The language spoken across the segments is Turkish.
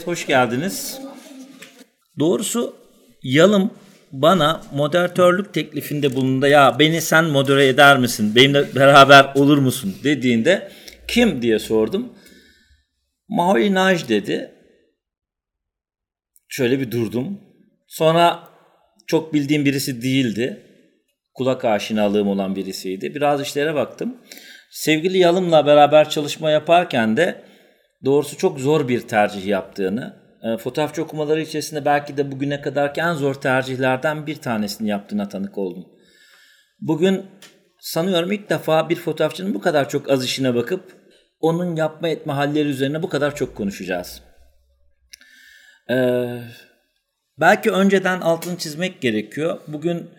Evet hoş geldiniz. Doğrusu Yalım bana moderatörlük teklifinde bulundu. Ya beni sen modere eder misin? Benimle beraber olur musun? dediğinde kim diye sordum. Maui Naj dedi. Şöyle bir durdum. Sonra çok bildiğim birisi değildi. Kulak aşinalığım olan birisiydi. Biraz işlere baktım. Sevgili Yalım'la beraber çalışma yaparken de doğrusu çok zor bir tercih yaptığını, e, fotoğrafçı okumaları içerisinde belki de bugüne kadarki en zor tercihlerden bir tanesini yaptığına tanık oldum. Bugün sanıyorum ilk defa bir fotoğrafçının bu kadar çok az işine bakıp onun yapma etme halleri üzerine bu kadar çok konuşacağız. Ee, belki önceden altını çizmek gerekiyor. Bugün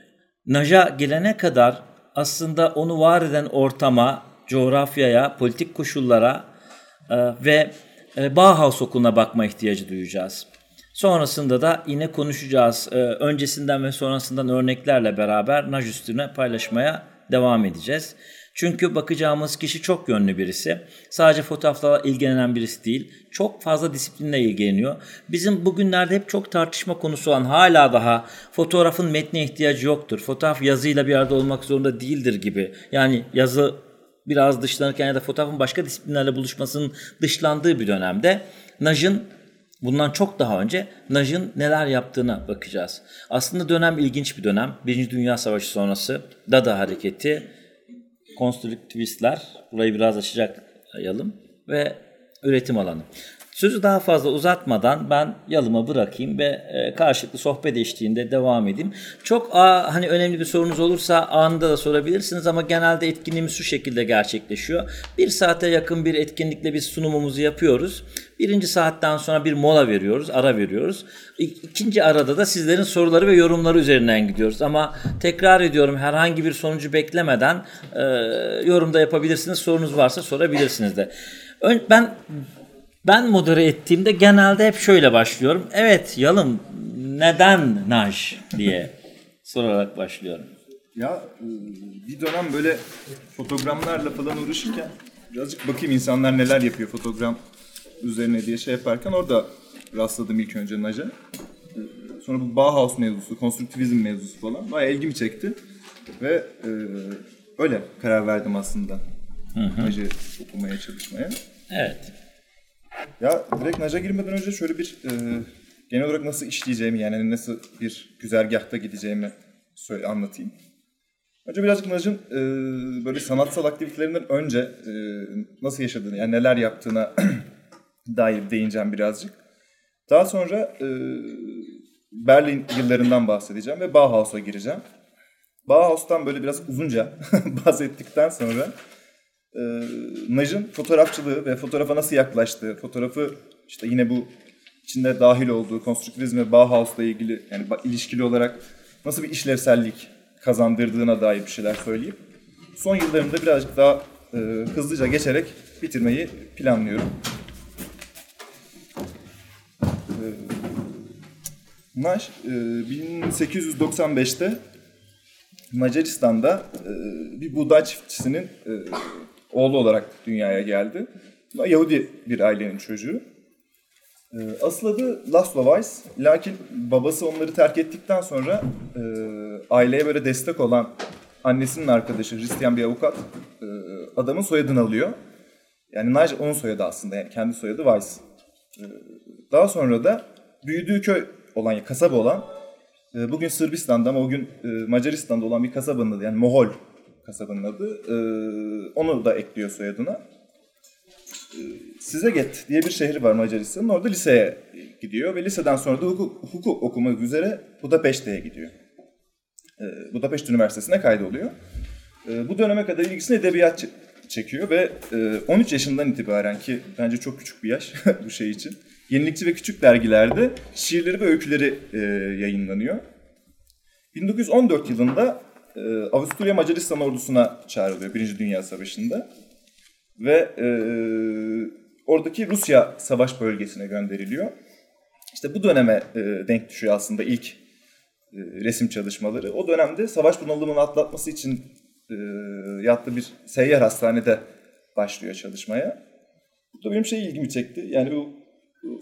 Naja gelene kadar aslında onu var eden ortama, coğrafyaya, politik koşullara ve e, Bauhaus okuluna bakma ihtiyacı duyacağız. Sonrasında da yine konuşacağız. E, öncesinden ve sonrasından örneklerle beraber Naj üstüne paylaşmaya devam edeceğiz. Çünkü bakacağımız kişi çok yönlü birisi. Sadece fotoğrafla ilgilenen birisi değil. Çok fazla disiplinle ilgileniyor. Bizim bugünlerde hep çok tartışma konusu olan hala daha fotoğrafın metne ihtiyacı yoktur. Fotoğraf yazıyla bir arada olmak zorunda değildir gibi. Yani yazı biraz dışlanırken ya da fotoğrafın başka disiplinlerle buluşmasının dışlandığı bir dönemde Naj'ın bundan çok daha önce Naj'ın neler yaptığına bakacağız. Aslında dönem ilginç bir dönem. Birinci Dünya Savaşı sonrası Dada hareketi, konstruktivistler, burayı biraz açacak ve üretim alanı. Sözü daha fazla uzatmadan ben yalıma bırakayım ve e, karşılıklı sohbet eşliğinde devam edeyim. Çok hani önemli bir sorunuz olursa anında da sorabilirsiniz ama genelde etkinliğimiz şu şekilde gerçekleşiyor. Bir saate yakın bir etkinlikle biz sunumumuzu yapıyoruz. Birinci saatten sonra bir mola veriyoruz, ara veriyoruz. İkinci arada da sizlerin soruları ve yorumları üzerinden gidiyoruz. Ama tekrar ediyorum herhangi bir sonucu beklemeden e, yorumda yapabilirsiniz. Sorunuz varsa sorabilirsiniz de. Ben ben modere ettiğimde genelde hep şöyle başlıyorum. Evet Yalım neden Naj diye sorarak başlıyorum. Ya bir dönem böyle fotogramlarla falan uğraşırken birazcık bakayım insanlar neler yapıyor fotogram üzerine diye şey yaparken orada rastladım ilk önce Naj'a. Sonra bu Bauhaus mevzusu, konstruktivizm mevzusu falan bayağı ilgimi çekti. Ve e, öyle karar verdim aslında. Naj'ı okumaya, çalışmaya. Evet. Ya direkt Naj'a girmeden önce şöyle bir e, genel olarak nasıl işleyeceğimi yani hani nasıl bir güzergahta gideceğimi söyle, anlatayım. Önce birazcık Naj'ın e, böyle sanatsal aktivitelerinden önce e, nasıl yaşadığını yani neler yaptığına dair değineceğim birazcık. Daha sonra e, Berlin yıllarından bahsedeceğim ve Bauhaus'a gireceğim. Bauhaus'tan böyle biraz uzunca bahsettikten sonra e, Naj'ın fotoğrafçılığı ve fotoğrafa nasıl yaklaştığı, fotoğrafı işte yine bu içinde dahil olduğu konstruktivizm ve Bauhaus'la ilgili yani ilişkili olarak nasıl bir işlevsellik kazandırdığına dair bir şeyler söyleyip son yıllarında birazcık daha e, hızlıca geçerek bitirmeyi planlıyorum. E, Naj e, 1895'te Macaristan'da e, bir buğday çiftçisinin e, oğlu olarak dünyaya geldi. Yahudi bir ailenin çocuğu. Ee, asıl adı Laszlo Weiss. Lakin babası onları terk ettikten sonra e, aileye böyle destek olan annesinin arkadaşı Hristiyan bir avukat e, adamın soyadını alıyor. Yani Nigel onun soyadı aslında yani kendi soyadı Weiss. E, daha sonra da büyüdüğü köy olan, kasaba olan e, bugün Sırbistan'da ama o gün e, Macaristan'da olan bir kasabanın adı yani Mohol kasabanın adı. E, onu da ekliyor soyadına. E, Sizeget diye bir şehri var Macaristan'ın. Orada liseye gidiyor ve liseden sonra da hukuk, hukuk okumak üzere Budapeşte'ye gidiyor. E, Budapeşte Üniversitesi'ne kaydoluyor. E, bu döneme kadar ilgisini edebiyat çekiyor ve e, 13 yaşından itibaren ki bence çok küçük bir yaş bu şey için. Yenilikçi ve küçük dergilerde şiirleri ve öyküleri e, yayınlanıyor. 1914 yılında e, Avusturya Macaristan ordusuna çağrılıyor Birinci Dünya Savaşı'nda. Ve e, oradaki Rusya savaş bölgesine gönderiliyor. İşte bu döneme e, denk düşüyor aslında ilk e, resim çalışmaları. O dönemde savaş bunalımını atlatması için e, yattığı bir seyyar hastanede başlıyor çalışmaya. Bu da benim şey ilgimi çekti. Yani bu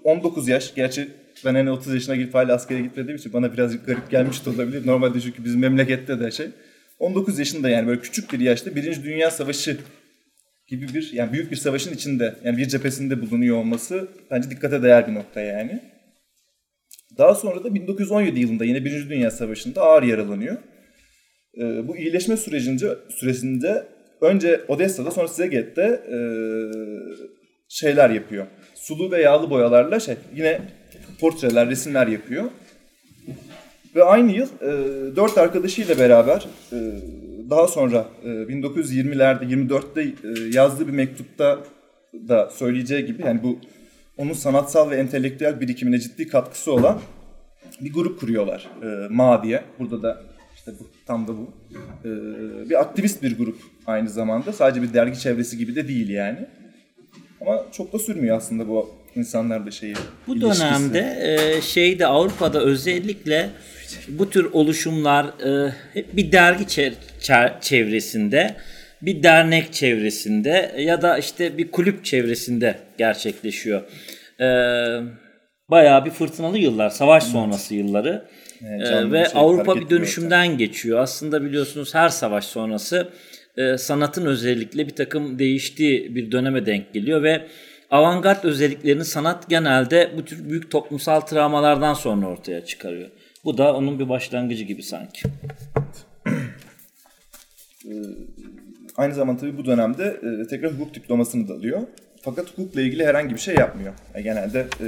19 yaş. Gerçi ben hani 30 yaşına gelip hala askere gitmediğim için bana birazcık garip gelmiş de olabilir. Normalde çünkü bizim memlekette de şey. 19 yaşında yani böyle küçük bir yaşta Birinci Dünya Savaşı gibi bir yani büyük bir savaşın içinde yani bir cephesinde bulunuyor olması bence dikkate değer bir nokta yani. Daha sonra da 1917 yılında yine Birinci Dünya Savaşı'nda ağır yaralanıyor. Ee, bu iyileşme sürecince süresinde önce Odessa'da sonra Szeget'te e, şeyler yapıyor. Sulu ve yağlı boyalarla şey yine portreler, resimler yapıyor. Ve aynı yıl e, dört arkadaşıyla beraber e, daha sonra e, 1920'lerde 24'te e, yazdığı bir mektupta da söyleyeceği gibi yani bu onun sanatsal ve entelektüel birikimine ciddi katkısı olan bir grup kuruyorlar. E, Ma diye. Burada da işte bu, tam da bu. E, bir aktivist bir grup aynı zamanda. Sadece bir dergi çevresi gibi de değil yani. Ama çok da sürmüyor aslında bu insanlarla şeyi. Bu ilişkisi. dönemde e, şeyde Avrupa'da özellikle bu tür oluşumlar e, hep bir dergi çevresinde, bir dernek çevresinde ya da işte bir kulüp çevresinde gerçekleşiyor. E, bayağı bir fırtınalı yıllar, savaş evet. sonrası yılları. Evet, ee, ve şey, Avrupa bir dönüşümden ortam. geçiyor. Aslında biliyorsunuz her savaş sonrası e, sanatın özellikle bir takım değiştiği bir döneme denk geliyor ve avantgard özelliklerini sanat genelde bu tür büyük toplumsal travmalardan sonra ortaya çıkarıyor. Bu da onun bir başlangıcı gibi sanki. Ee, aynı zamanda tabii bu dönemde e, tekrar hukuk diplomasını da alıyor. Fakat hukukla ilgili herhangi bir şey yapmıyor. Yani genelde e,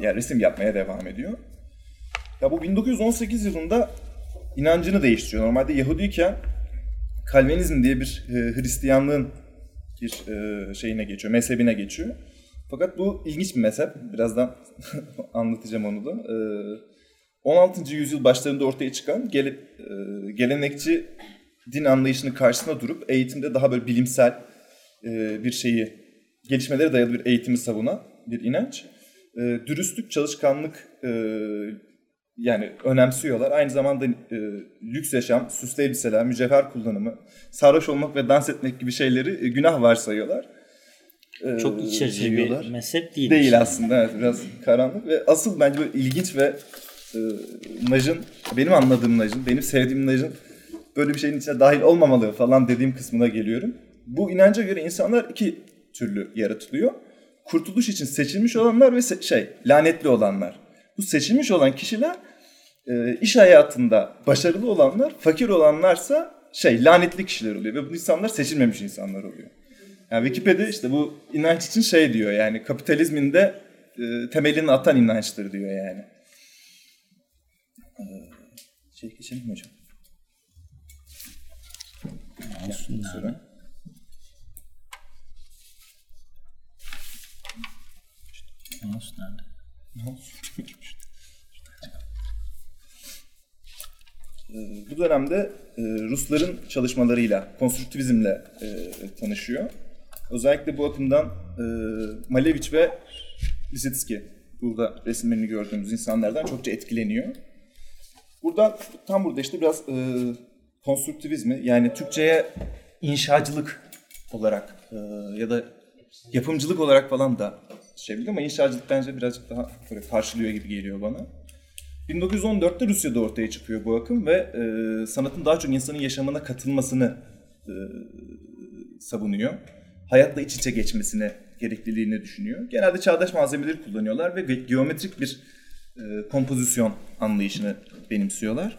yani resim yapmaya devam ediyor. Ya bu 1918 yılında inancını değiştiriyor. Normalde Yahudiyken Kalvinizm diye bir e, Hristiyanlığın bir e, şeyine geçiyor, mezhebine geçiyor. Fakat bu ilginç bir mezhep. Birazdan anlatacağım onu da. E, 16. yüzyıl başlarında ortaya çıkan gele, e, gelenekçi din anlayışının karşısına durup eğitimde daha böyle bilimsel e, bir şeyi, gelişmelere dayalı bir eğitimi savunan bir inanç. E, dürüstlük, çalışkanlık e, yani önemsiyorlar. Aynı zamanda e, lüks yaşam, süslü elbiseler, mücevher kullanımı, sarhoş olmak ve dans etmek gibi şeyleri e, günah varsayıyorlar. E, Çok iç açıcı bir mezhep değil. Değil yani. aslında evet biraz karanlık ve asıl bence böyle ilginç ve e, Naj'ın, benim anladığım Naj'ın, benim sevdiğim Naj'ın böyle bir şeyin içine dahil olmamalı falan dediğim kısmına geliyorum. Bu inanca göre insanlar iki türlü yaratılıyor. Kurtuluş için seçilmiş olanlar ve se- şey lanetli olanlar. Bu seçilmiş olan kişiler e, iş hayatında başarılı olanlar, fakir olanlarsa şey lanetli kişiler oluyor ve bu insanlar seçilmemiş insanlar oluyor. Yani Wikipedia işte bu inanç için şey diyor yani kapitalizmin de e, temelini atan inançtır diyor yani. Ee, şey geçelim mi hocam? Olsun yani. Mouse nerede? Ee, bu dönemde e, Rusların çalışmalarıyla, konstruktivizmle e, tanışıyor. Özellikle bu akımdan e, Malevich ve Lisitsky, burada resimlerini gördüğümüz insanlardan çokça etkileniyor. Burada tam burada işte biraz konstruktivizmi yani Türkçe'ye inşacılık olarak ya da yapımcılık olarak falan da şey ama inşacılık bence birazcık daha böyle karşılıyor gibi geliyor bana. 1914'te Rusya'da ortaya çıkıyor bu akım ve e, sanatın daha çok insanın yaşamına katılmasını e, savunuyor. Hayatla iç içe geçmesine gerekliliğini düşünüyor. Genelde çağdaş malzemeleri kullanıyorlar ve geometrik bir e, kompozisyon anlayışını benimsiyorlar.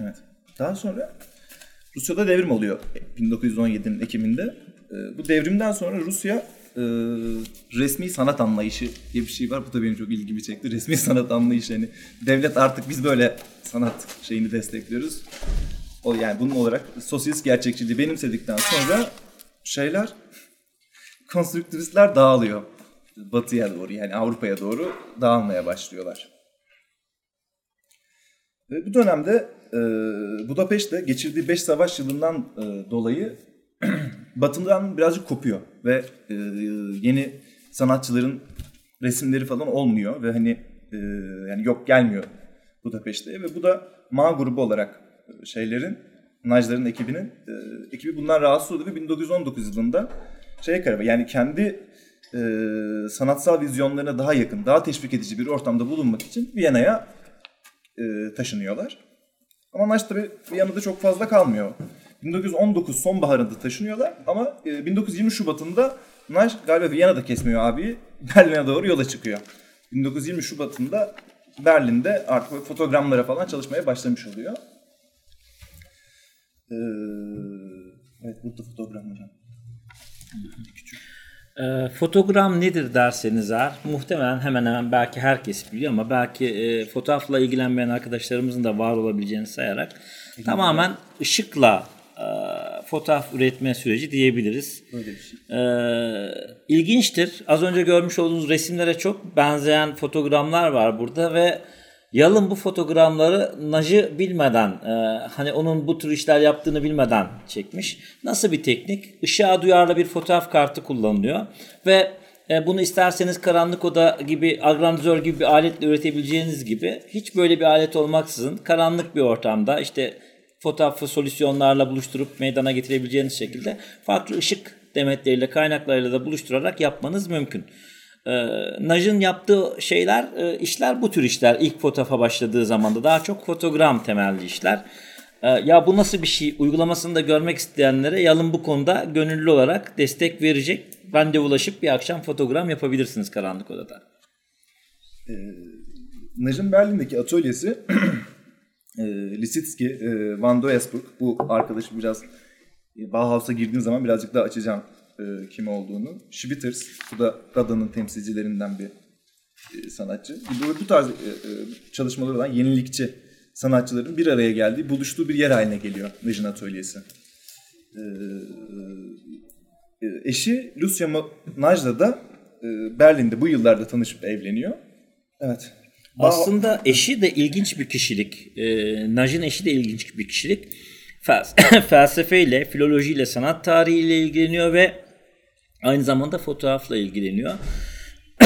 Evet. Daha sonra Rusya'da devrim oluyor 1917'nin Ekim'inde. E, bu devrimden sonra Rusya e, resmi sanat anlayışı diye bir şey var. Bu da benim çok ilgimi çekti. Resmi sanat anlayışı yani devlet artık biz böyle sanat şeyini destekliyoruz. O yani bunun olarak sosyalist gerçekçiliği benimsedikten sonra şeyler konstruktivistler dağılıyor. Batıya doğru yani Avrupa'ya doğru dağılmaya başlıyorlar. Ve bu dönemde e, Budapeşte geçirdiği 5 savaş yılından e, dolayı Batı'dan birazcık kopuyor ve e, yeni sanatçıların resimleri falan olmuyor ve hani e, yani yok gelmiyor Budapeşte'ye ve bu da Ma grubu olarak şeylerin Najdar'ın ekibinin e, ekibi bundan rahatsız oldu ve 1919 yılında şeye karar Yani kendi e, sanatsal vizyonlarına daha yakın, daha teşvik edici bir ortamda bulunmak için Viyana'ya e, taşınıyorlar. Ama Naş tabii Viyana'da çok fazla kalmıyor. 1919 sonbaharında taşınıyorlar ama e, 1920 Şubat'ında Naş galiba Viyana'da kesmiyor abi. Berlin'e doğru yola çıkıyor. 1920 Şubat'ında Berlin'de artık fotogramlara falan çalışmaya başlamış oluyor. Ee, evet burada fotogram hocam. Küçük. E, fotogram nedir derseniz eğer muhtemelen hemen hemen belki herkes biliyor ama belki e, fotoğrafla ilgilenmeyen arkadaşlarımızın da var olabileceğini sayarak Peki, tamamen ışıkla e, fotoğraf üretme süreci diyebiliriz. Öyle bir şey. E, ilginçtir. Az önce görmüş olduğunuz resimlere çok benzeyen fotogramlar var burada ve Yalın bu fotoğrafları Naj'ı bilmeden, e, hani onun bu tür işler yaptığını bilmeden çekmiş. Nasıl bir teknik? Işığa duyarlı bir fotoğraf kartı kullanılıyor ve e, bunu isterseniz karanlık oda gibi, agrandizör gibi bir aletle üretebileceğiniz gibi hiç böyle bir alet olmaksızın karanlık bir ortamda işte fotoğrafı solüsyonlarla buluşturup meydana getirebileceğiniz şekilde farklı ışık demetleriyle, kaynaklarıyla da buluşturarak yapmanız mümkün. E, Naj'ın yaptığı şeyler, e, işler bu tür işler. İlk fotoğrafa başladığı zamanda daha çok fotogram temelli işler. E, ya bu nasıl bir şey? Uygulamasını da görmek isteyenlere Yalın bu konuda gönüllü olarak destek verecek. Ben de ulaşıp bir akşam fotogram yapabilirsiniz karanlık odada. E, Naj'ın Berlin'deki atölyesi e, Lisitsky, e, Van Doesburg bu arkadaşı biraz e, Bauhaus'a girdiğim zaman birazcık daha açacağım e, kim olduğunu. Schwitters, bu da Dada'nın temsilcilerinden bir e, sanatçı. Bu, bu tarz e, e, çalışmaları olan yenilikçi sanatçıların bir araya geldiği, buluştuğu bir yer haline geliyor Nejin Atölyesi. E, e, eşi Lucia Najda da e, Berlin'de bu yıllarda tanışıp evleniyor. Evet. Aslında eşi de ilginç bir kişilik. E, Naj'ın eşi de ilginç bir kişilik. Felsefeyle, filolojiyle, sanat tarihiyle ilgileniyor ve Aynı zamanda fotoğrafla ilgileniyor.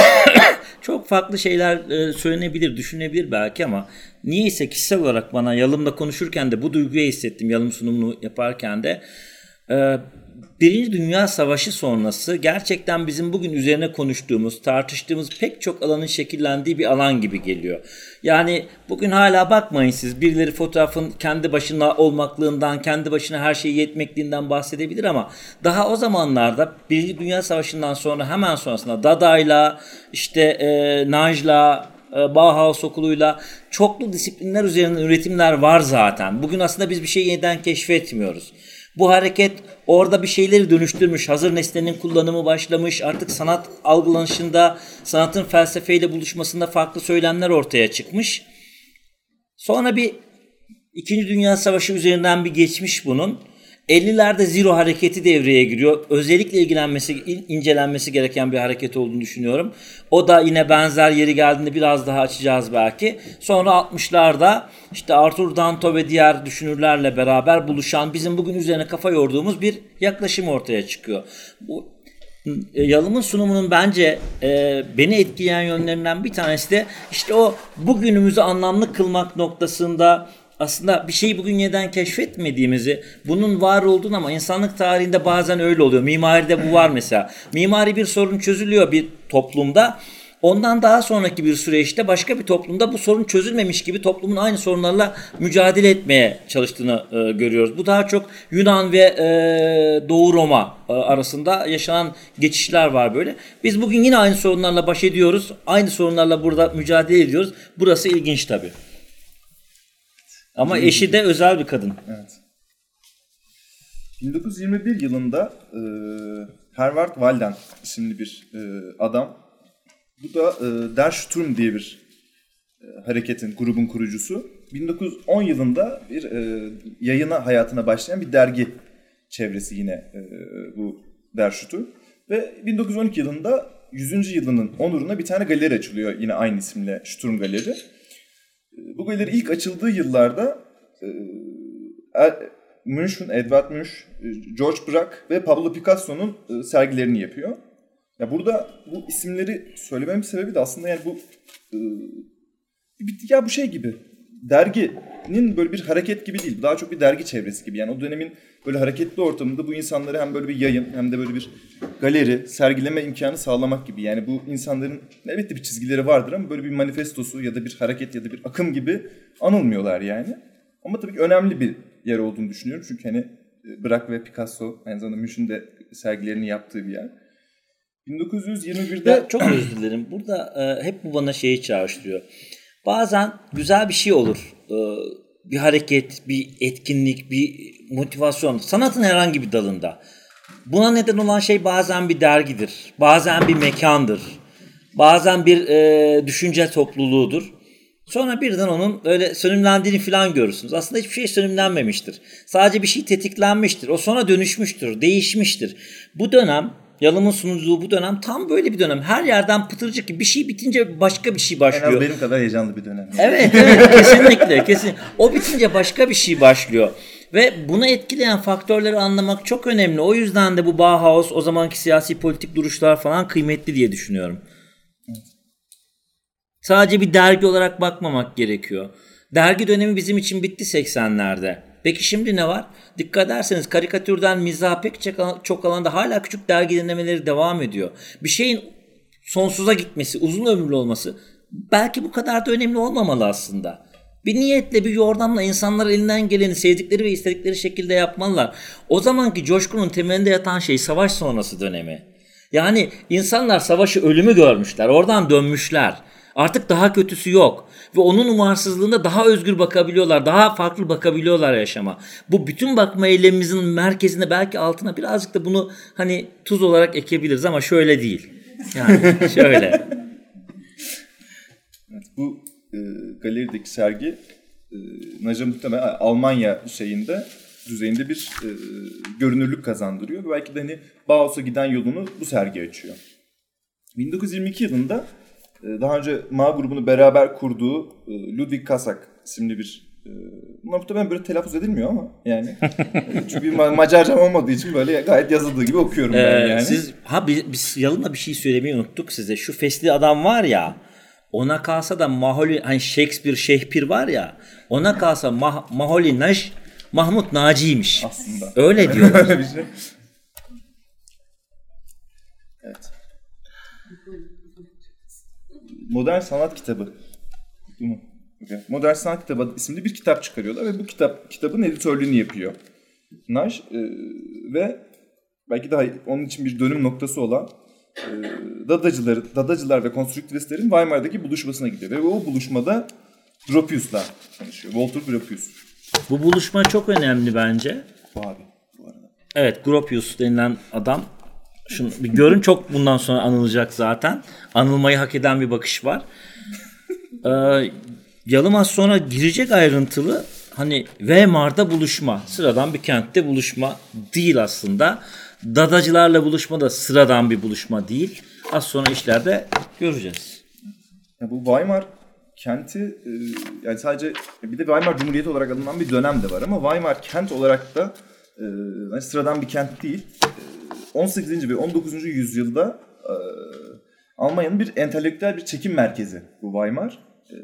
Çok farklı şeyler e, söylenebilir, düşünebilir belki ama niyeyse kişisel olarak bana Yalım'la konuşurken de bu duyguyu hissettim Yalım sunumunu yaparken de. E, Birinci Dünya Savaşı sonrası gerçekten bizim bugün üzerine konuştuğumuz, tartıştığımız pek çok alanın şekillendiği bir alan gibi geliyor. Yani bugün hala bakmayın siz birileri fotoğrafın kendi başına olmaklığından, kendi başına her şeyi yetmekliğinden bahsedebilir ama daha o zamanlarda Birinci Dünya Savaşı'ndan sonra hemen sonrasında Dada'yla, işte e, Naj'la, e, Bauhaus okuluyla çoklu disiplinler üzerinden üretimler var zaten. Bugün aslında biz bir şey yeniden keşfetmiyoruz. Bu hareket orada bir şeyleri dönüştürmüş. Hazır nesnenin kullanımı başlamış. Artık sanat algılanışında, sanatın felsefeyle buluşmasında farklı söylemler ortaya çıkmış. Sonra bir İkinci Dünya Savaşı üzerinden bir geçmiş bunun. 50'lerde Zero hareketi devreye giriyor. Özellikle ilgilenmesi, incelenmesi gereken bir hareket olduğunu düşünüyorum. O da yine benzer yeri geldiğinde biraz daha açacağız belki. Sonra 60'larda işte Arthur Danto ve diğer düşünürlerle beraber buluşan bizim bugün üzerine kafa yorduğumuz bir yaklaşım ortaya çıkıyor. Bu e, Yalım'ın sunumunun bence e, beni etkileyen yönlerinden bir tanesi de işte o bugünümüzü anlamlı kılmak noktasında aslında bir şeyi bugün yeniden keşfetmediğimizi, bunun var olduğunu ama insanlık tarihinde bazen öyle oluyor. Mimaride bu var mesela. Mimari bir sorun çözülüyor bir toplumda. Ondan daha sonraki bir süreçte başka bir toplumda bu sorun çözülmemiş gibi toplumun aynı sorunlarla mücadele etmeye çalıştığını e, görüyoruz. Bu daha çok Yunan ve e, Doğu Roma e, arasında yaşanan geçişler var böyle. Biz bugün yine aynı sorunlarla baş ediyoruz. Aynı sorunlarla burada mücadele ediyoruz. Burası ilginç tabii. Ama eşi de özel bir kadın. Evet. 1921 yılında e, Herwart Walden isimli bir e, adam. Bu da e, Der Sturm diye bir e, hareketin, grubun kurucusu. 1910 yılında bir e, yayına hayatına başlayan bir dergi çevresi yine e, bu Der Sturm. Ve 1912 yılında 100. yılının onuruna bir tane galeri açılıyor yine aynı isimle Sturm Galeri. Bu galeri ilk açıldığı yıllarda e, Münch'ün, Edward Munch, e, George Braque ve Pablo Picasso'nun e, sergilerini yapıyor. Ya burada bu isimleri söylememin sebebi de aslında yani bu ya bu şey gibi derginin böyle bir hareket gibi değil. Daha çok bir dergi çevresi gibi. Yani o dönemin böyle hareketli ortamında bu insanları hem böyle bir yayın hem de böyle bir galeri, sergileme imkanı sağlamak gibi. Yani bu insanların elbette bir çizgileri vardır ama böyle bir manifestosu ya da bir hareket ya da bir akım gibi anılmıyorlar yani. Ama tabii ki önemli bir yer olduğunu düşünüyorum. Çünkü hani e, Braque ve Picasso aynı zamanda Münch'ün de sergilerini yaptığı bir yer. 1921'de... Ya, çok özür dilerim. Burada e, hep bu bana şeyi çağrıştırıyor. Bazen güzel bir şey olur. E, bir hareket, bir etkinlik, bir motivasyon. Sanatın herhangi bir dalında. Buna neden olan şey bazen bir dergidir. Bazen bir mekandır. Bazen bir e, düşünce topluluğudur. Sonra birden onun öyle sönümlendiğini falan görürsünüz. Aslında hiçbir şey sönümlenmemiştir. Sadece bir şey tetiklenmiştir. O sonra dönüşmüştür, değişmiştir. Bu dönem Yalım'ın sunduğu bu dönem tam böyle bir dönem. Her yerden pıtırcık gibi bir şey bitince başka bir şey başlıyor. En az benim kadar heyecanlı bir dönem. Evet evet kesinlikle kesin. O bitince başka bir şey başlıyor. Ve bunu etkileyen faktörleri anlamak çok önemli. O yüzden de bu Bauhaus, o zamanki siyasi politik duruşlar falan kıymetli diye düşünüyorum. Sadece bir dergi olarak bakmamak gerekiyor. Dergi dönemi bizim için bitti 80'lerde. Peki şimdi ne var? Dikkat ederseniz karikatürden mizaha pek çok alanda hala küçük dergi denemeleri devam ediyor. Bir şeyin sonsuza gitmesi, uzun ömürlü olması belki bu kadar da önemli olmamalı aslında. Bir niyetle, bir yordamla insanlar elinden geleni sevdikleri ve istedikleri şekilde yapmalılar. O zamanki coşkunun temelinde yatan şey savaş sonrası dönemi. Yani insanlar savaşı ölümü görmüşler, oradan dönmüşler. Artık daha kötüsü yok. Ve onun umarsızlığında daha özgür bakabiliyorlar. Daha farklı bakabiliyorlar yaşama. Bu bütün bakma eylemimizin merkezinde belki altına birazcık da bunu hani tuz olarak ekebiliriz ama şöyle değil. Yani şöyle. Evet, bu e, galerideki sergi e, Naca muhtemelen Almanya şeyinde düzeyinde bir e, görünürlük kazandırıyor. Belki de hani Bauhaus'a giden yolunu bu sergi açıyor. 1922 yılında daha önce Ma grubunu beraber kurduğu e, Ludwig Kasak isimli bir e, Bunlar muhtemelen böyle telaffuz edilmiyor ama yani. Çünkü ma- Macarcam olmadığı için böyle gayet yazıldığı gibi okuyorum ee, ben yani. Siz, ha biz, biz Yalın'la bir şey söylemeyi unuttuk size. Şu fesli adam var ya ona kalsa da Maholi hani Shakespeare Şehpir var ya ona kalsa Mah, Maholi Naş Mahmut Naci'ymiş. Aslında. Öyle diyorlar. Öyle bir şey. Evet. Modern Sanat Kitabı. Modern Sanat Kitabı isimli bir kitap çıkarıyorlar ve bu kitap kitabın editörlüğünü yapıyor. Naj e, ve belki daha onun için bir dönüm noktası olan e, dadacılar, dadacılar ve konstrüktivistlerin Weimar'daki buluşmasına gidiyor. Ve o buluşmada Gropius'la tanışıyor. Walter Gropius. Bu buluşma çok önemli bence. Bu abi bu arada. Evet Gropius denilen adam şunu bir görün çok bundan sonra anılacak zaten. Anılmayı hak eden bir bakış var. Ee, Yalımaz sonra girecek ayrıntılı hani Weimar'da buluşma. Sıradan bir kentte buluşma değil aslında. Dadacılarla buluşma da sıradan bir buluşma değil. Az sonra işlerde göreceğiz. Ya bu Weimar kenti e, yani sadece bir de Weimar Cumhuriyeti olarak alınan bir dönem de var ama Weimar kent olarak da e, hani sıradan bir kent değil. 18. ve 19. yüzyılda e, Almanya'nın bir entelektüel bir çekim merkezi bu Weimar. E,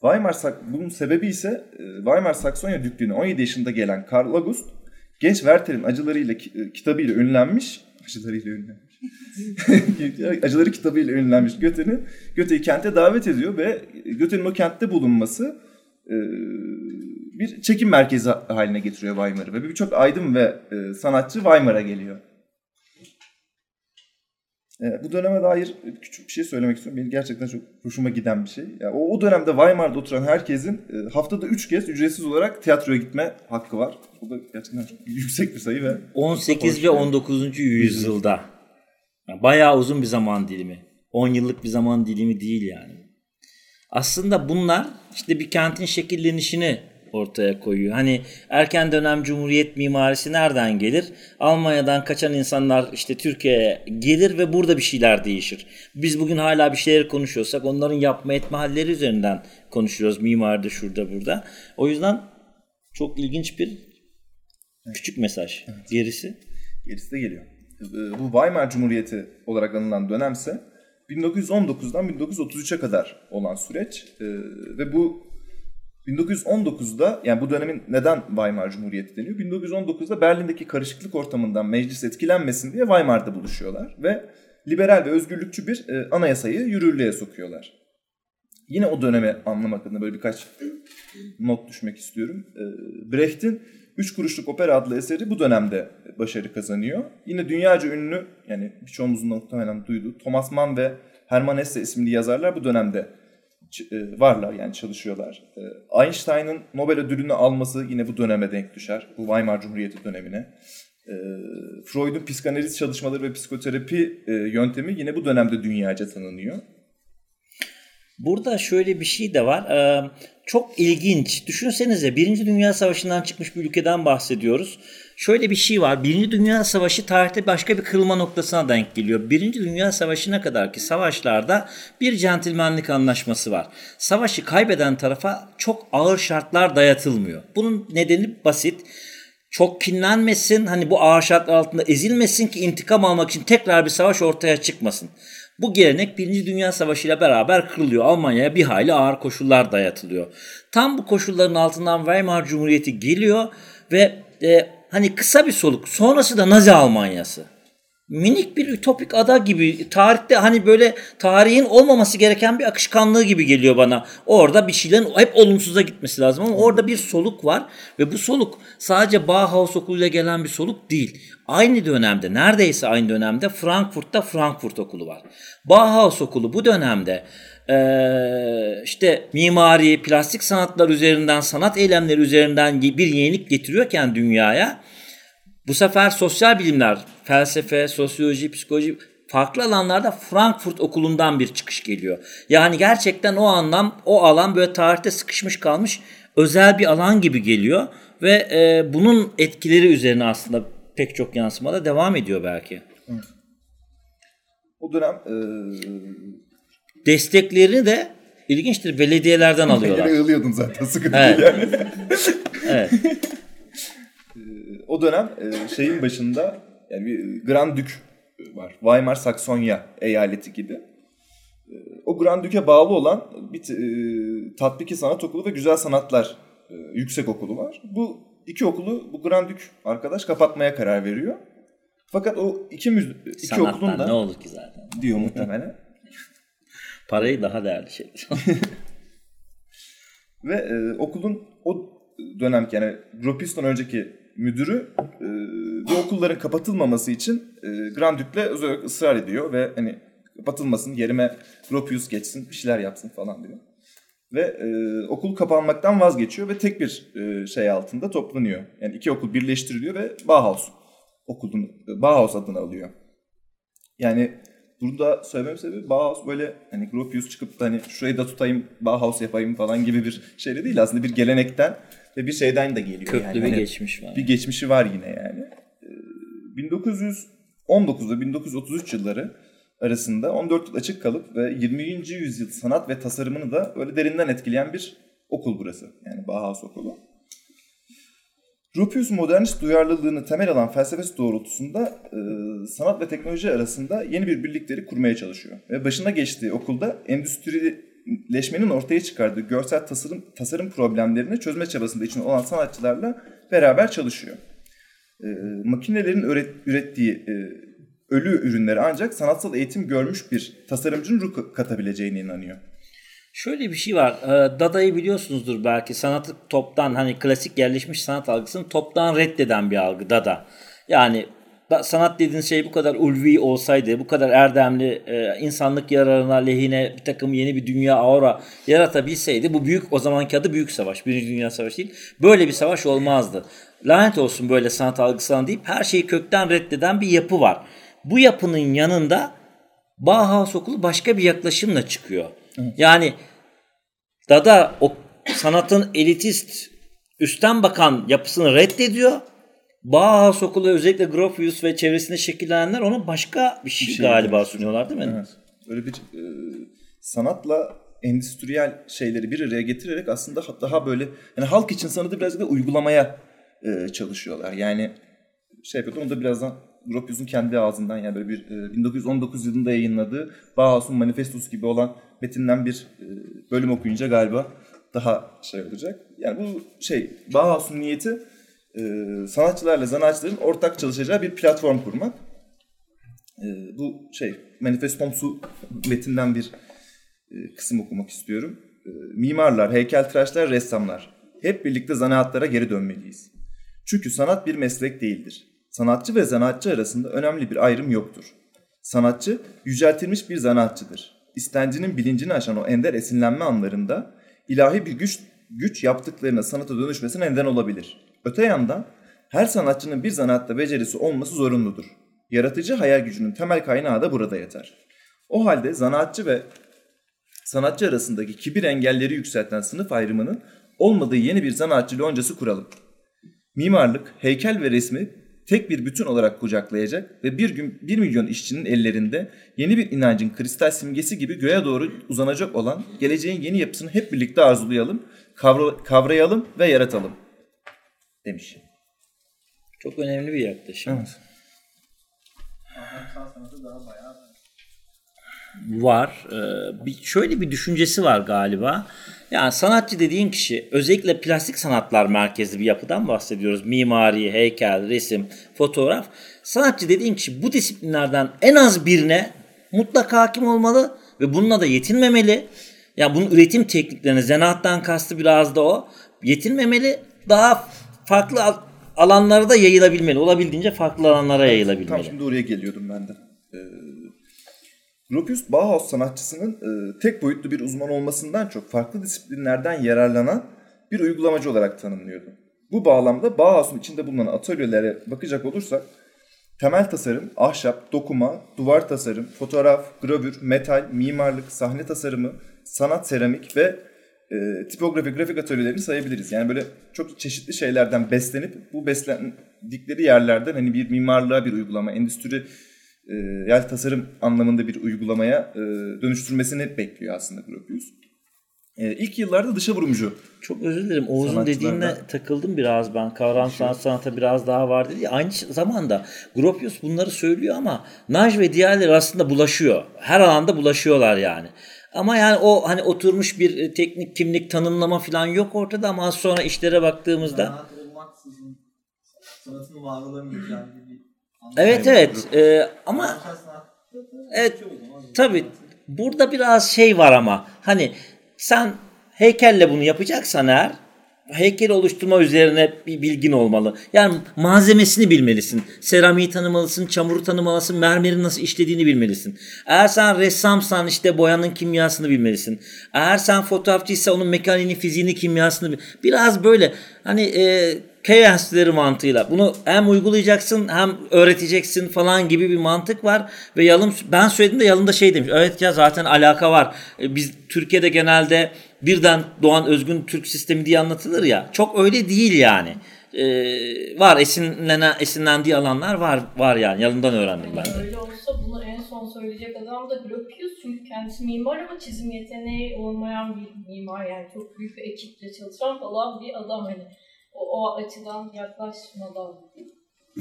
Weimar bunun sebebi ise e, Weimar Saksonya Düklüğü'ne 17 yaşında gelen Karl August genç Werther'in acılarıyla e, kitabıyla ünlenmiş acılarıyla ünlenmiş. Acıları kitabıyla ünlenmiş Göte'ni Göte'yi kente davet ediyor ve Göte'nin o kentte bulunması e, bir çekim merkezi haline getiriyor Weimar'ı ve birçok aydın ve e, sanatçı Weimar'a geliyor. E, bu döneme dair küçük bir şey söylemek istiyorum. Benim gerçekten çok hoşuma giden bir şey. Yani o, o dönemde Weimar'da oturan herkesin e, haftada 3 kez ücretsiz olarak tiyatroya gitme hakkı var. Bu da gerçekten çok yüksek bir sayı ve 18 ve 19. yüzyılda. Yani bayağı uzun bir zaman dilimi. 10 yıllık bir zaman dilimi değil yani. Aslında bunlar işte bir kentin şekillenişini ortaya koyuyor. Hani erken dönem cumhuriyet mimarisi nereden gelir? Almanya'dan kaçan insanlar işte Türkiye'ye gelir ve burada bir şeyler değişir. Biz bugün hala bir şeyleri konuşuyorsak onların yapma etme halleri üzerinden konuşuyoruz mimaride şurada burada. O yüzden çok ilginç bir küçük mesaj. Evet. Gerisi? Gerisi de geliyor. Ee, bu Weimar Cumhuriyeti olarak anılan dönemse 1919'dan 1933'e kadar olan süreç ee, ve bu 1919'da yani bu dönemin neden Weimar Cumhuriyeti deniyor? 1919'da Berlin'deki karışıklık ortamından meclis etkilenmesin diye Weimar'da buluşuyorlar ve liberal ve özgürlükçü bir e, anayasayı yürürlüğe sokuyorlar. Yine o dönemi anlamak adına böyle birkaç not düşmek istiyorum. E, Brecht'in Üç Kuruşluk Opera adlı eseri bu dönemde başarı kazanıyor. Yine dünyaca ünlü yani birçoğumuzun muhtemelen duyduğu Thomas Mann ve Hermann Hesse isimli yazarlar bu dönemde varlar yani çalışıyorlar. E, Einstein'ın Nobel ödülünü alması yine bu döneme denk düşer. Bu Weimar Cumhuriyeti dönemine. E, Freud'un psikanaliz çalışmaları ve psikoterapi yöntemi yine bu dönemde dünyaca tanınıyor. Burada şöyle bir şey de var. Çok ilginç. Düşünsenize Birinci Dünya Savaşı'ndan çıkmış bir ülkeden bahsediyoruz. Şöyle bir şey var. Birinci Dünya Savaşı tarihte başka bir kırılma noktasına denk geliyor. Birinci Dünya Savaşı'na kadar ki savaşlarda bir centilmenlik anlaşması var. Savaşı kaybeden tarafa çok ağır şartlar dayatılmıyor. Bunun nedeni basit çok kinlenmesin, hani bu ağır şartlar altında ezilmesin ki intikam almak için tekrar bir savaş ortaya çıkmasın. Bu gelenek Birinci Dünya Savaşı ile beraber kırılıyor. Almanya'ya bir hayli ağır koşullar dayatılıyor. Tam bu koşulların altından Weimar Cumhuriyeti geliyor ve e, hani kısa bir soluk. Sonrası da Nazi Almanyası minik bir ütopik ada gibi tarihte hani böyle tarihin olmaması gereken bir akışkanlığı gibi geliyor bana. Orada bir şeylerin hep olumsuza gitmesi lazım ama orada bir soluk var ve bu soluk sadece Bauhaus okuluyla gelen bir soluk değil. Aynı dönemde neredeyse aynı dönemde Frankfurt'ta Frankfurt okulu var. Bauhaus okulu bu dönemde işte mimari, plastik sanatlar üzerinden, sanat eylemleri üzerinden bir yenilik getiriyorken dünyaya bu sefer sosyal bilimler, felsefe, sosyoloji, psikoloji farklı alanlarda Frankfurt okulundan bir çıkış geliyor. Yani gerçekten o anlam, o alan böyle tarihte sıkışmış kalmış özel bir alan gibi geliyor ve e, bunun etkileri üzerine aslında pek çok yansımada devam ediyor belki. O dönem e... desteklerini de ilginçtir belediyelerden alıyorlar. Yığılıyordun zaten sıkıntı evet. yani. evet o dönem e, şeyin başında yani bir Grand Dük var. Weimar Saksonya eyaleti gibi. E, o Grand Dük'e bağlı olan bir e, tatbiki sanat okulu ve güzel sanatlar e, yüksek okulu var. Bu iki okulu bu Grand Dük arkadaş kapatmaya karar veriyor. Fakat o iki, müz iki Sanattan okulun da ne olur ki zaten. Diyor muhtemelen. Parayı daha değerli şey. ve e, okulun o dönemki yani Gropis'ten önceki müdürü e, bu okulların kapatılmaması için e, Grand Duke'le özellikle ısrar ediyor ve hani kapatılmasın yerime Gropius geçsin bir şeyler yapsın falan diyor. Ve e, okul kapanmaktan vazgeçiyor ve tek bir e, şey altında toplanıyor. Yani iki okul birleştiriliyor ve Bauhaus okulun Bauhaus adını alıyor. Yani burada söylemem sebebi Bauhaus böyle hani Gropius çıkıp da hani şurayı da tutayım Bauhaus yapayım falan gibi bir şeyle değil aslında bir gelenekten ve bir şeyden de geliyor. Köklü yani. bir hani geçmiş var. Bir geçmişi var yine yani. 1919 ve 1933 yılları arasında 14 yıl açık kalıp ve 20. yüzyıl sanat ve tasarımını da öyle derinden etkileyen bir okul burası. Yani Bauhaus okulu. Gropius modernist duyarlılığını temel alan felsefesi doğrultusunda e, sanat ve teknoloji arasında yeni bir birlikleri kurmaya çalışıyor. Ve başına geçtiği okulda endüstri leşmenin ortaya çıkardığı görsel tasarım tasarım problemlerini çözme çabasında için olan sanatçılarla beraber çalışıyor. E, makinelerin üret, ürettiği e, ölü ürünleri ancak sanatsal eğitim görmüş bir tasarımcının ruh katabileceğine inanıyor. Şöyle bir şey var. Ee, Dada'yı biliyorsunuzdur belki. Sanatı toptan hani klasik yerleşmiş sanat algısını toptan reddeden bir algı Dada. Yani sanat dediğin şey bu kadar ulvi olsaydı, bu kadar erdemli, e, insanlık yararına lehine bir takım yeni bir dünya aura yaratabilseydi bu büyük o zamanki adı büyük savaş. Birinci Dünya Savaşı değil. Böyle bir savaş olmazdı. Lanet olsun böyle sanat algısına deyip her şeyi kökten reddeden bir yapı var. Bu yapının yanında Bauhaus okulu başka bir yaklaşımla çıkıyor. Yani Dada o sanatın elitist üstten bakan yapısını reddediyor Bauhaus okulu özellikle Gropius ve çevresinde şekillenenler ona başka bir şey, bir şey galiba evet. sunuyorlar değil mi? Evet. Öyle bir e, sanatla endüstriyel şeyleri bir araya getirerek aslında daha böyle yani halk için sanatı biraz da uygulamaya e, çalışıyorlar. Yani şey yapıyordum onu da birazdan Gropius'un kendi ağzından yani böyle bir e, 1919 yılında yayınladığı Bauhaus'un manifestosu gibi olan metinden bir e, bölüm okuyunca galiba daha şey olacak. Yani bu şey Bauhaus'un niyeti e, sanatçılarla zanaatçıların ortak çalışacağı bir platform kurmak. E, bu şey Manifestomsu metinden bir e, kısım okumak istiyorum. E, mimarlar, heykeltıraşlar, ressamlar hep birlikte zanaatlara geri dönmeliyiz. Çünkü sanat bir meslek değildir. Sanatçı ve zanaatçı arasında önemli bir ayrım yoktur. Sanatçı yüceltilmiş bir zanaatçıdır. İstencinin bilincini aşan o ender esinlenme anlarında ilahi bir güç güç yaptıklarına sanata dönüşmesine neden olabilir. Öte yandan her sanatçının bir zanaatta becerisi olması zorunludur. Yaratıcı hayal gücünün temel kaynağı da burada yeter. O halde zanaatçı ve sanatçı arasındaki kibir engelleri yükselten sınıf ayrımının olmadığı yeni bir zanaatçı loncası kuralım. Mimarlık, heykel ve resmi tek bir bütün olarak kucaklayacak ve bir gün bir milyon işçinin ellerinde yeni bir inancın kristal simgesi gibi göğe doğru uzanacak olan geleceğin yeni yapısını hep birlikte arzulayalım, kavra, kavrayalım ve yaratalım demiş. Çok önemli bir yaklaşım. Evet. Var. Ee, bir, şöyle bir düşüncesi var galiba. Yani sanatçı dediğin kişi özellikle plastik sanatlar merkezli bir yapıdan bahsediyoruz. Mimari, heykel, resim, fotoğraf. Sanatçı dediğin kişi bu disiplinlerden en az birine mutlaka hakim olmalı ve bununla da yetinmemeli. Ya yani bunun üretim tekniklerini, zanaattan kastı biraz da o. Yetinmemeli. Daha farklı alanlara da yayılabilmeli. Olabildiğince farklı alanlara yayılabilmeli. Tam şimdi oraya geliyordum ben de. Ee, Gropius Bauhaus sanatçısının e, tek boyutlu bir uzman olmasından çok farklı disiplinlerden yararlanan bir uygulamacı olarak tanımlıyordu. Bu bağlamda Bauhaus'un içinde bulunan atölyelere bakacak olursak temel tasarım, ahşap, dokuma, duvar tasarım, fotoğraf, gravür, metal, mimarlık, sahne tasarımı, sanat, seramik ve e, tipografi, grafik atölyelerini sayabiliriz. Yani böyle çok çeşitli şeylerden beslenip bu beslendikleri yerlerden hani bir mimarlığa bir uygulama, endüstri e, yani tasarım anlamında bir uygulamaya e, dönüştürmesini bekliyor aslında Gropius. E, ilk yıllarda dışa vurumcu. Çok özür dilerim. Oğuz'un dediğine takıldım biraz ben. Kavram sanat sanata biraz daha var dedi. Aynı zamanda Gropius bunları söylüyor ama Naj ve diğerleri aslında bulaşıyor. Her alanda bulaşıyorlar yani. Ama yani o hani oturmuş bir e, teknik kimlik tanımlama falan yok ortada ama az sonra işlere baktığımızda sanat olmaksızın sanatın var olamayacağı gibi Evet evet ee, ama evet tabi burada biraz şey var ama hani sen heykelle bunu yapacaksan eğer heykeli oluşturma üzerine bir bilgin olmalı. Yani malzemesini bilmelisin. Seramiği tanımalısın, çamuru tanımalısın, mermerin nasıl işlediğini bilmelisin. Eğer sen ressamsan işte boyanın kimyasını bilmelisin. Eğer sen fotoğrafçıysa onun mekaniğini, fiziğini, kimyasını bil. Biraz böyle hani e, enstitüleri mantığıyla. Bunu hem uygulayacaksın hem öğreteceksin falan gibi bir mantık var. Ve Yalın ben söylediğimde Yalın da şey demiş. Evet ya zaten alaka var. E, biz Türkiye'de genelde birden doğan özgün Türk sistemi diye anlatılır ya. Çok öyle değil yani. Ee, var esinlenen esinlendiği alanlar var var yani. Yalın'dan öğrendim ben de. Öyle olsa bunu en son söyleyecek adam da Gropius çünkü kendisi mimar ama çizim yeteneği olmayan bir mimar yani. Çok büyük bir ekiple çalışan falan bir adam hani o, o açıdan yaklaşmadan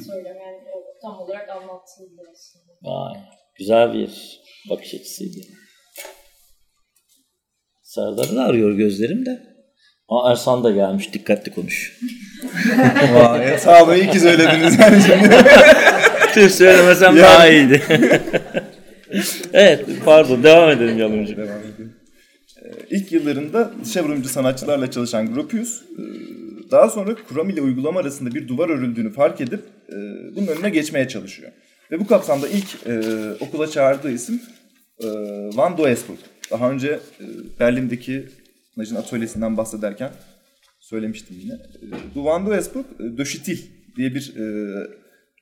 söylem yani o tam olarak anlatıldı aslında. Vay, güzel bir bakış açısıydı. Serdar'ı da arıyor gözlerim de. Aa Ersan da gelmiş. Dikkatli konuş. Vay sağ olun iyi ki söylediniz yani şimdi. Tüh söylemesem yani. daha iyiydi. evet pardon devam edelim Yalımcı. Devam edelim. Ee, ilk yıllarında çevrimici sanatçılarla çalışan Gropius e, daha sonra kuram ile uygulama arasında bir duvar örüldüğünü fark edip e, bunun önüne geçmeye çalışıyor. Ve bu kapsamda ilk e, okula çağırdığı isim e, Van Doesburg. Daha önce e, Berlin'deki Naj'ın atölyesinden bahsederken söylemiştim yine. E, bu Van Doesburg, e, Döşitil diye bir e,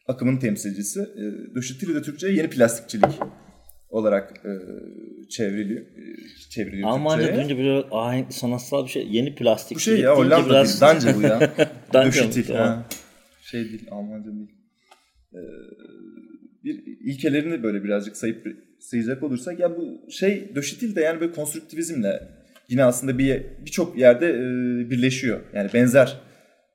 akımın temsilcisi. E, Döşitil de Türkçe'ye yeni plastikçilik olarak e, çevriliyor. E, çevriliyor Almanca duyunca böyle ahenkli sanatsal bir şey. Yeni plastik. Bu şey ya Hollanda biraz... değil. Danca bu ya. Ha. Şey değil Almanca değil. Ee, bir ilkelerini böyle birazcık sayıp sayacak olursak ya bu şey döşitil de yani böyle konstruktivizmle yine aslında bir birçok yerde e, birleşiyor. Yani benzer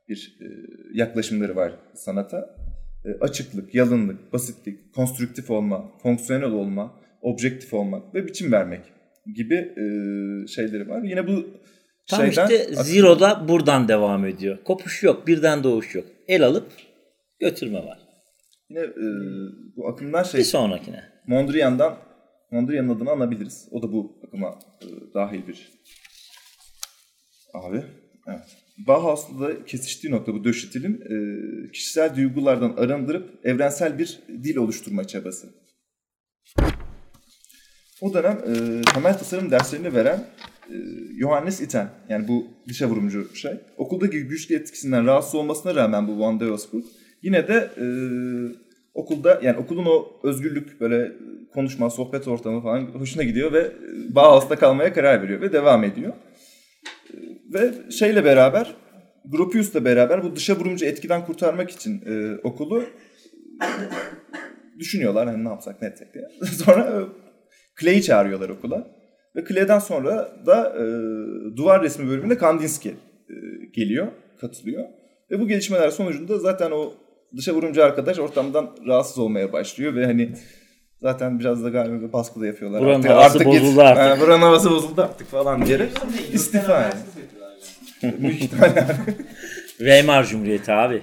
bir e, yaklaşımları var sanata. E, açıklık, yalınlık, basitlik, konstruktif olma, fonksiyonel olma, objektif olmak ve biçim vermek gibi e, şeyleri var. Yine bu Tam şeyden işte Zero'da buradan devam ediyor. Kopuş yok, birden doğuş yok. El alıp götürme var. yine e, bu akımdan şey Bir sonrakine. Mondrian'dan Mondrian'ın adını anabiliriz. O da bu akıma e, dahil bir abi. Evet. Bauhaus'la da kesiştiği nokta bu Döşitil'in e, kişisel duygulardan arındırıp evrensel bir dil oluşturma çabası. O dönem e, temel tasarım derslerini veren e, Johannes Itten yani bu dışa vurumcu şey. Okuldaki güçlü etkisinden rahatsız olmasına rağmen bu Van Deosburg yine de e, okulda yani okulun o özgürlük böyle konuşma, sohbet ortamı falan hoşuna gidiyor ve e, Bauhaus'ta kalmaya karar veriyor ve devam ediyor. E, Ve şeyle beraber Gropius'la beraber bu dışa vurumcu etkiden kurtarmak için e, okulu düşünüyorlar hani ne yapsak ne etsek diye. Sonra e, Clay'i çağırıyorlar okula. Ve Clay'den sonra da e, duvar resmi bölümünde Kandinsky e, geliyor, katılıyor. Ve bu gelişmeler sonucunda zaten o dışa vurumcu arkadaş ortamdan rahatsız olmaya başlıyor ve hani zaten biraz da galiba bir baskı da yapıyorlar. Buranın havası git. bozuldu artık. Ha, buranın havası bozuldu artık falan diyerek istifa yani. Büyük ihtimalle. Weimar Cumhuriyeti abi.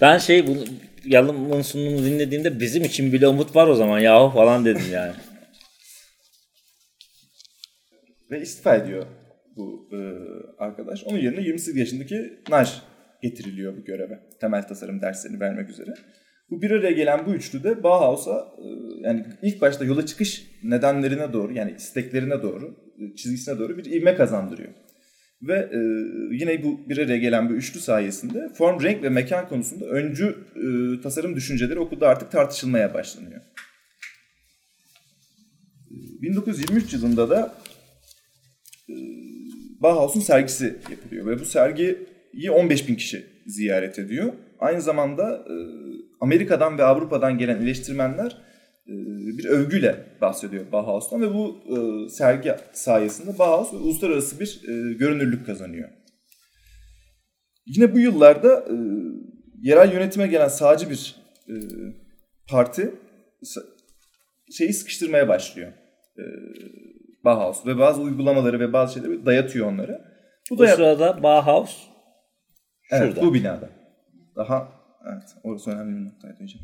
Ben şey bunu Yalın'ın sunumunu dinlediğimde bizim için bile umut var o zaman yahu falan dedim yani. Ve istifa ediyor bu e, arkadaş. Onun yerine 28 yaşındaki Naj getiriliyor bu göreve. Temel tasarım derslerini vermek üzere. Bu bir araya gelen bu üçlü de Bauhaus'a e, yani ilk başta yola çıkış nedenlerine doğru yani isteklerine doğru, e, çizgisine doğru bir ivme kazandırıyor. Ve e, yine bu bir araya gelen bu üçlü sayesinde form, renk ve mekan konusunda öncü e, tasarım düşünceleri okulda artık tartışılmaya başlanıyor. E, 1923 yılında da e, Bauhaus'un sergisi yapılıyor ve bu sergiyi 15 bin kişi ziyaret ediyor. Aynı zamanda e, Amerika'dan ve Avrupa'dan gelen eleştirmenler e, bir övgüyle bahsediyor Bauhaus'tan ve bu e, sergi sayesinde Bauhaus uluslararası bir e, görünürlük kazanıyor. Yine bu yıllarda e, yerel yönetime gelen sağcı bir e, parti şeyi sıkıştırmaya başlıyor. E, Bauhaus ve bazı uygulamaları ve bazı şeyleri dayatıyor onlara. Bu Bu dayat- sırada Bauhaus Evet, Şurada. bu binada. Daha evet orası önemli bir noktaydı hocam.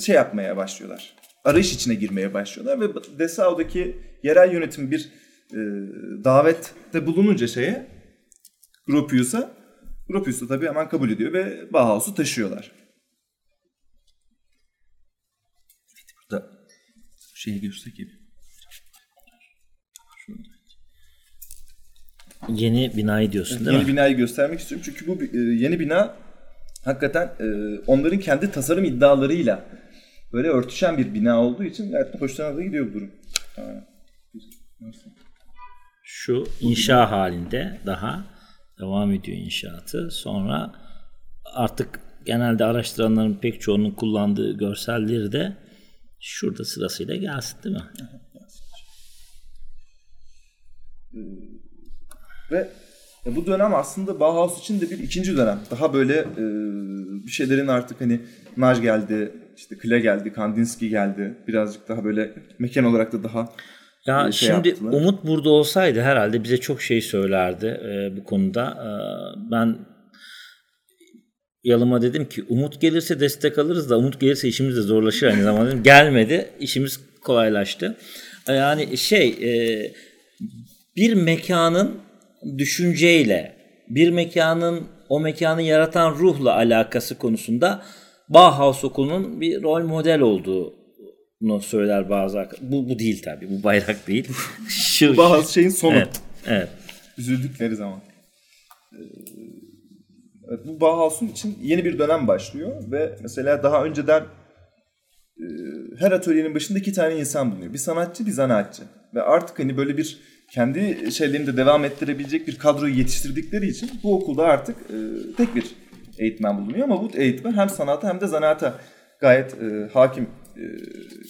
Şey yapmaya başlıyorlar. Arayış içine girmeye başlıyorlar ve Dessau'daki yerel yönetim bir e, davette bulununca şeye Gropius'a Gropius da tabii hemen kabul ediyor ve Bauhaus'u taşıyorlar. Burada şeyi görsek gibi. yeni binayı diyorsun değil yeni mi? binayı göstermek istiyorum. Çünkü bu e, yeni bina hakikaten e, onların kendi tasarım iddialarıyla böyle örtüşen bir bina olduğu için gayet de hoşlarına da gidiyor bu durum. Şu inşa halinde daha devam ediyor inşaatı. Sonra artık genelde araştıranların pek çoğunun kullandığı görselleri de şurada sırasıyla gelsin değil mi? Ve bu dönem aslında Bauhaus için de bir ikinci dönem. Daha böyle e, bir şeylerin artık hani Naj geldi, işte Klee geldi, Kandinsky geldi. Birazcık daha böyle mekan olarak da daha Ya e, şey şimdi yaptılar. Umut burada olsaydı herhalde bize çok şey söylerdi e, bu konuda. E, ben Yalıma dedim ki Umut gelirse destek alırız da Umut gelirse işimiz de zorlaşır aynı zamanda. dedim. Gelmedi. işimiz kolaylaştı. E, Yani şey e, bir mekanın düşünceyle bir mekanın o mekanı yaratan ruhla alakası konusunda Bauhaus okulunun bir rol model olduğunu söyler bazı arkadaşlar. Bu, bu değil tabii. Bu bayrak değil. Şu, Bauhaus şeyin sonu. Evet. Evet. Üzüldükleri zaman. Ee, Evet, bu Bauhaus'un için yeni bir dönem başlıyor ve mesela daha önceden e, her atölyenin başında iki tane insan bulunuyor. Bir sanatçı, bir zanaatçı. Ve artık hani böyle bir kendi şeylerini de devam ettirebilecek bir kadroyu yetiştirdikleri için bu okulda artık e, tek bir eğitmen bulunuyor ama bu eğitmen hem sanata hem de zanaata gayet e, hakim e,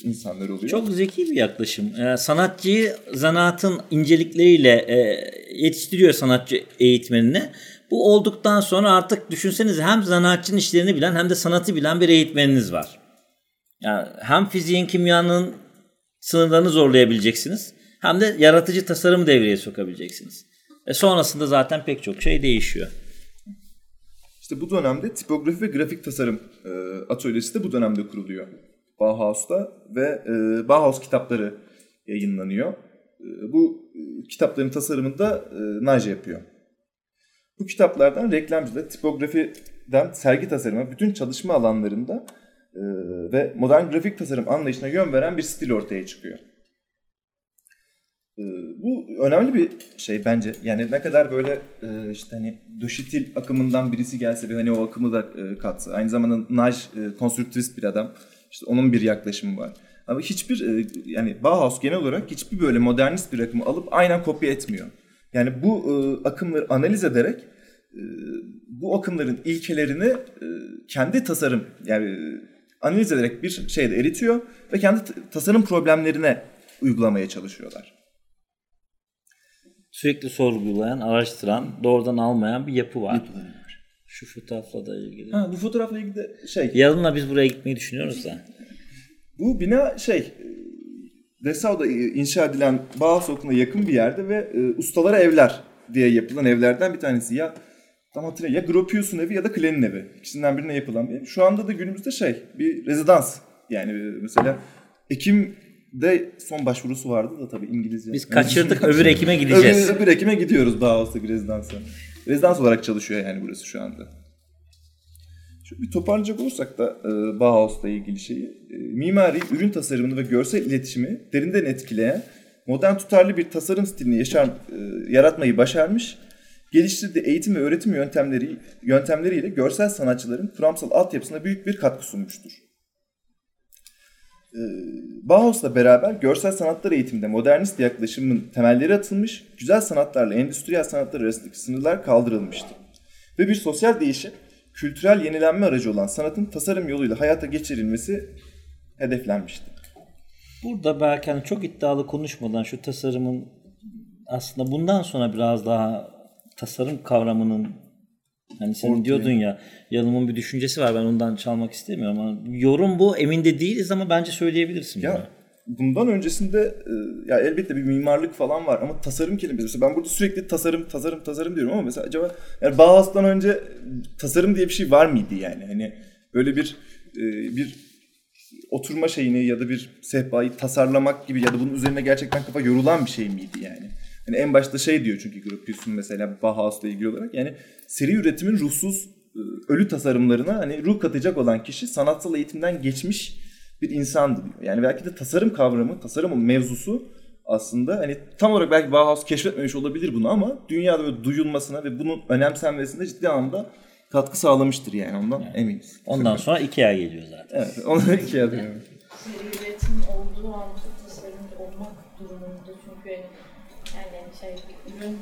insanlar oluyor. Çok zeki bir yaklaşım. Ee, sanatçıyı zanaatın incelikleriyle e, yetiştiriyor sanatçı eğitmenini. Bu olduktan sonra artık düşünsenize hem zanaatçının işlerini bilen hem de sanatı bilen bir eğitmeniniz var. Yani hem fiziğin, kimyanın sınırlarını zorlayabileceksiniz. Hem de yaratıcı tasarım devreye sokabileceksiniz. E sonrasında zaten pek çok şey değişiyor. İşte bu dönemde tipografi ve grafik tasarım e, atölyesi de bu dönemde kuruluyor. Bauhaus'ta ve e, Bauhaus kitapları yayınlanıyor. E, bu e, kitapların tasarımını da e, Naje yapıyor. Bu kitaplardan reklamcılık, tipografiden sergi tasarımı bütün çalışma alanlarında e, ve modern grafik tasarım anlayışına yön veren bir stil ortaya çıkıyor. E, bu önemli bir şey bence. Yani ne kadar böyle e, işte hani döşitil akımından birisi gelse ve hani o akımı da e, katsa. Aynı zamanda Naj e, konstrüktivist bir adam. İşte onun bir yaklaşımı var. Ama hiçbir e, yani Bauhaus genel olarak hiçbir böyle modernist bir akımı alıp aynen kopya etmiyor. Yani bu e, akımları analiz ederek bu akımların ilkelerini kendi tasarım yani analiz ederek bir şeyde eritiyor ve kendi tasarım problemlerine uygulamaya çalışıyorlar. Sürekli sorgulayan, araştıran, doğrudan almayan bir yapı var. Şu fotoğrafla da ilgili. Ha, bu fotoğrafla ilgili de şey Yarınla biz buraya gitmeyi düşünüyoruz da. Bu bina şey Dessau'da inşa edilen Bauhaus Okulu'na yakın bir yerde ve e, ustalara evler diye yapılan evlerden bir tanesi. Ya tam hatırlayayım ya Gropius'un evi ya da Klen'in evi. İkisinden birine yapılan bir ev. Şu anda da günümüzde şey bir rezidans. Yani e, mesela Ekim'de son başvurusu vardı da tabii İngilizce. Biz kaçırdık öbür Ekim'e gideceğiz. Öbür, öbür Ekim'e gidiyoruz Bauhaus'taki rezidansa. Rezidans olarak çalışıyor yani burası şu anda. Şu bir toparlayacak olursak da e, Bauhaus'la ilgili şeyi. E, mimari, ürün tasarımını ve görsel iletişimi derinden etkileyen modern tutarlı bir tasarım stilini yaşar, e, yaratmayı başarmış. Geliştirdiği eğitim ve öğretim yöntemleri yöntemleriyle görsel sanatçıların kuramsal altyapısına büyük bir katkı sunmuştur. E, Bauhaus'la beraber görsel sanatlar eğitiminde modernist yaklaşımın temelleri atılmış, güzel sanatlarla endüstriyel sanatlar arasındaki sınırlar kaldırılmıştı. Ve bir sosyal değişim, kültürel yenilenme aracı olan sanatın tasarım yoluyla hayata geçirilmesi hedeflenmişti. Burada belki hani çok iddialı konuşmadan şu tasarımın aslında bundan sonra biraz daha tasarım kavramının hani sen Ortaya. diyordun ya Yalım'ın bir düşüncesi var ben ondan çalmak istemiyorum ama yorum bu emin de değiliz ama bence söyleyebilirsin. Ya bundan öncesinde e, ya elbette bir mimarlık falan var ama tasarım kelimesi mesela ben burada sürekli tasarım tasarım tasarım diyorum ama mesela acaba yani Bauhaus'tan önce tasarım diye bir şey var mıydı yani hani böyle bir e, bir oturma şeyini ya da bir sehpayı tasarlamak gibi ya da bunun üzerine gerçekten kafa yorulan bir şey miydi yani? Hani en başta şey diyor çünkü Gropius'un mesela Bauhaus'la ilgili olarak yani seri üretimin ruhsuz e, ölü tasarımlarına hani ruh katacak olan kişi sanatsal eğitimden geçmiş bir insandı diyor. Yani belki de tasarım kavramı, tasarım mevzusu aslında hani tam olarak belki Bauhaus keşfetmemiş olabilir bunu ama dünyada böyle duyulmasına ve bunun önemsenmesine ciddi anlamda katkı sağlamıştır yani ondan eminiz. Ondan sonra Ikea geliyor zaten. Evet, onu ikiye atıyorum. Seri üretim olduğu anda tasarımcı olmak durumunda çünkü yani, yani şey bir ürün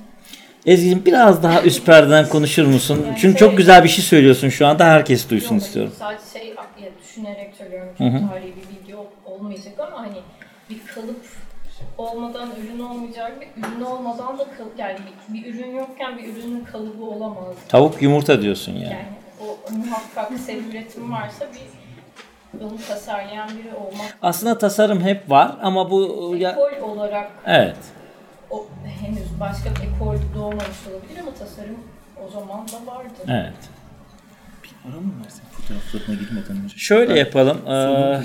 Ezgi'cim biraz daha üst perdeden konuşur musun? Çünkü şey- çok güzel bir şey söylüyorsun şu anda herkes duysun Yok, istiyorum. Sadece şey ya, düşünerek söylüyorum çok tarihi bir video olmayacak ama hani bir kalıp olmadan ürün olmayacak bir ürün olmadan da kalıp yani bir, bir ürün yokken bir ürünün kalıbı olamaz. Tavuk yumurta diyorsun yani. Yani o muhakkak seri üretim varsa bir onu tasarlayan biri olmak. Aslında tasarım hep var ama bu ya Ekol olarak evet. O henüz başka bir ekol doğmamış olabilir ama tasarım o zaman da vardı. Evet. Ara mı versin fotoğraflarına girmeden önce? Şöyle yapalım. Ee,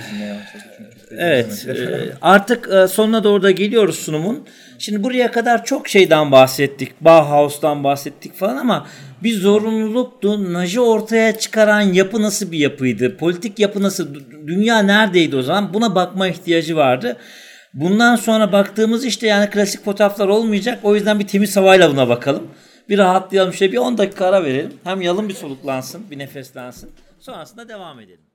Evet. e, Artık e, sonuna doğru da geliyoruz sunumun. Şimdi buraya kadar çok şeyden bahsettik. Bauhaus'tan bahsettik falan ama bir zorunluluktu. Naj'ı ortaya çıkaran yapı nasıl bir yapıydı? Politik yapı nasıl? dü- Dünya neredeydi o zaman? Buna bakma ihtiyacı vardı. Bundan sonra baktığımız işte yani klasik fotoğraflar olmayacak. O yüzden bir temiz havayla buna bakalım. Bir rahatlayalım. Şey bir 10 dakika ara verelim. Hem yalın bir soluklansın, bir nefeslensin. Sonrasında devam edelim.